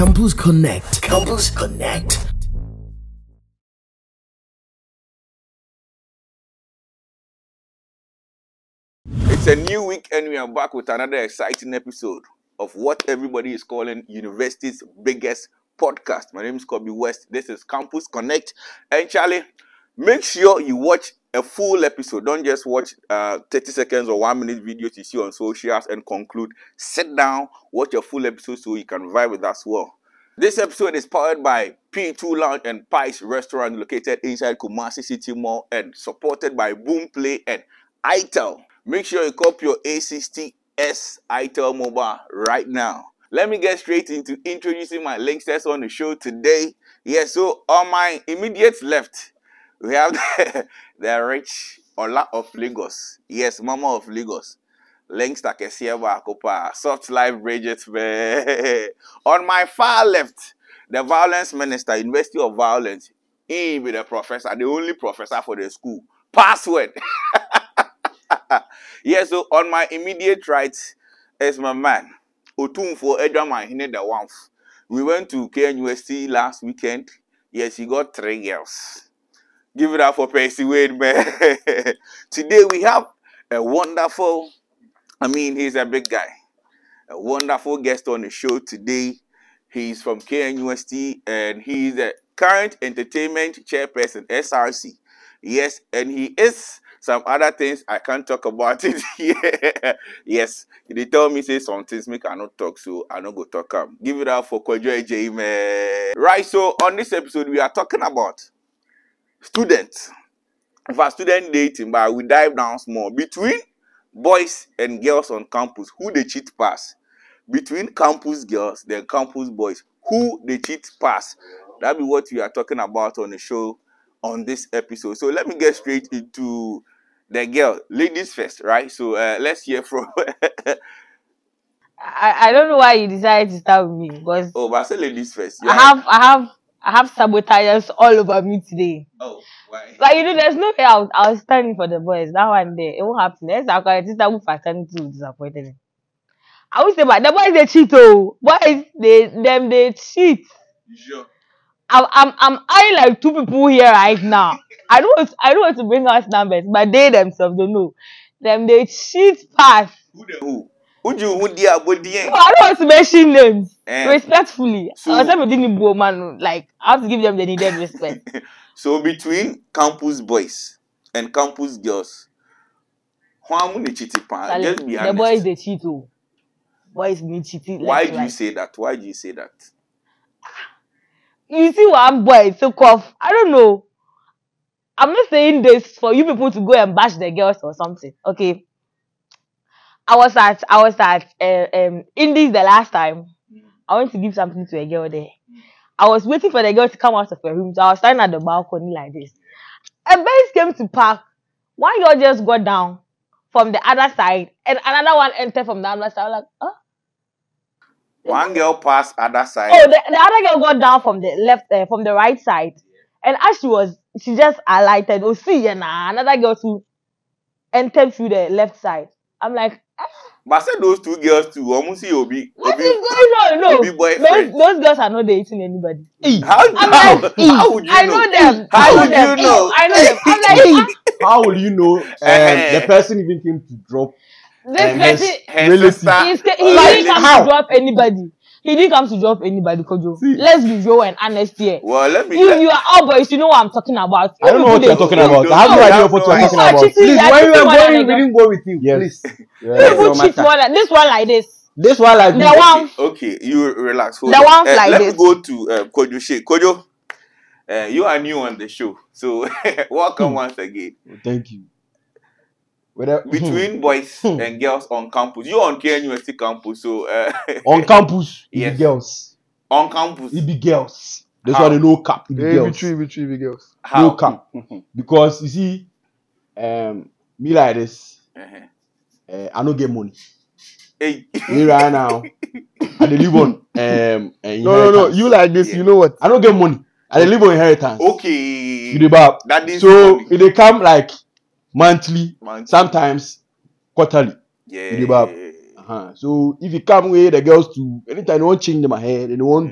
Campus Connect. Campus Connect. It's a new week, and we are back with another exciting episode of what everybody is calling university's biggest podcast. My name is Kobe West. This is Campus Connect. And Charlie, make sure you watch a full episode. Don't just watch uh, 30 seconds or one minute videos you see on socials and conclude. Sit down, watch a full episode so you can vibe with us well. This episode is powered by P2 Lounge and Pies Restaurant located inside Kumasi City Mall and supported by Boomplay and ITEL. Make sure you copy your A60S ITEL mobile right now. Let me get straight into introducing my linksters on the show today. Yes, so on my immediate left, we have the, the rich Ola of Lagos. Yes, Mama of Lagos. Linkster kɛseɛ baako paa soft life bridget on my far left the violence minister university of violence. He be the professor the only professor for the school. Password. Yes so on my immediate right is my man otumfo edwamahene the wamf we went to knust last weekend. Yes he got three girls give it up for percy wade man today we have a wonderful I mean, he's a big guy. A wonderful guest on the show today. He's from KNUST and he's the current entertainment chairperson, SRC. Yes, and he is some other things I can't talk about it here. yes, they tell me say some things make I not talk, so I don't go talk up. Give it up for Kojo AJ, man. Right, so on this episode, we are talking about students. For student dating, but we dive down small between boys and girls on campus who they cheat pass? Between campus girls then campus boys who they cheat pass? That be what we are talking about on the show on this episode. So let me get straight into the girl. Ladies first right? So uh, let's hear from I, I don't know why you decided to start with me because oh but i say ladies first. I have I have I have sabotagers all over me today. oh why Like you know, there's no way I was, I was standing for the boys. That one day, it won't happen. That's how my sister who fraternity will disappointed me. I would say, but the boys they cheat oh, boys they them they cheat. sure I'm I'm I'm eyeing like two people here right now. I don't want I don't want to bring out numbers, but they themselves don't know. Them they cheat pass. who the who who you who dia No, bodien I don't want to mention names. Eh. Respectfully. So- I was the man, like I have to give them the needed respect. so between campus boys and campus girls who am cheating pan Charlie, just be honest. the boys they cheat oh. Boys need cheating. Why do you right. say that? Why do you say that? you see one boy so cough. I don't know. I'm not saying this for you people to go and bash the girls or something. Okay. I was at I was at uh, um Indies the last time. I went to give something to a girl there. I was waiting for the girl to come out of her room. So I was standing at the balcony like this. A base came to park. One girl just got down from the other side, and another one entered from the other side. I was like, huh? One girl passed other side. Oh, the, the other girl got down from the left, uh, from the right side, and as she was, she just alighted. Oh, see, yeah, nah. Another girl too entered through the left side. I'm like, ah, but I said those two girls too. Almost see Obi. what Obi. is going on? No, Obi boyfriend. those, those girls are not dating anybody. How, I'm how, like, how would you I know? know them. How I would them. you know? I know them. I'm like, ah, How will you know um, Eh. the person even came to drop? this And his- person, Her Relative. sister. he's, he Like, didn't come how? to drop anybody. He didn't come to drop anybody, Kojo. See. Let's be real and honest here. Well, let me. You, let- you are all boys. You know what I'm talking about. I don't know what You you're talking about. I have no No, idea no, what you're talking You are about. cheating. Please, you are when we were going, we didn't go with you. Yes. Please. Yeah, People no cheat matter. one like this one like this. This one like The this. one okay, you relax. Hold The on. ones Eh, like let this. me go to uh, Kojo Shea. Kojo, uh, you are new on the show, so welcome once again. Thank you. Whether, Between boys and girls on campus, you on KNUST campus, so uh, on campus, it Yes. be girls. on campus, It be girls. That's How? one, they no cap. It be Hey, be girls. true, be true, be girls. how? No cap. Because you see, um, me like this, Uh-huh. uh, I don't get money. Hey, Me right now, I dey live on um, No, no, no. You like this, Yeah. you know what? I don't get money. I dey live on inheritance. okay. You dey bab. That is So money. it dey come like monthly, Man, sometimes quarterly. yeah. you dey bab. Uh-huh. So if you come with the girls to anytime they want change them hair, they want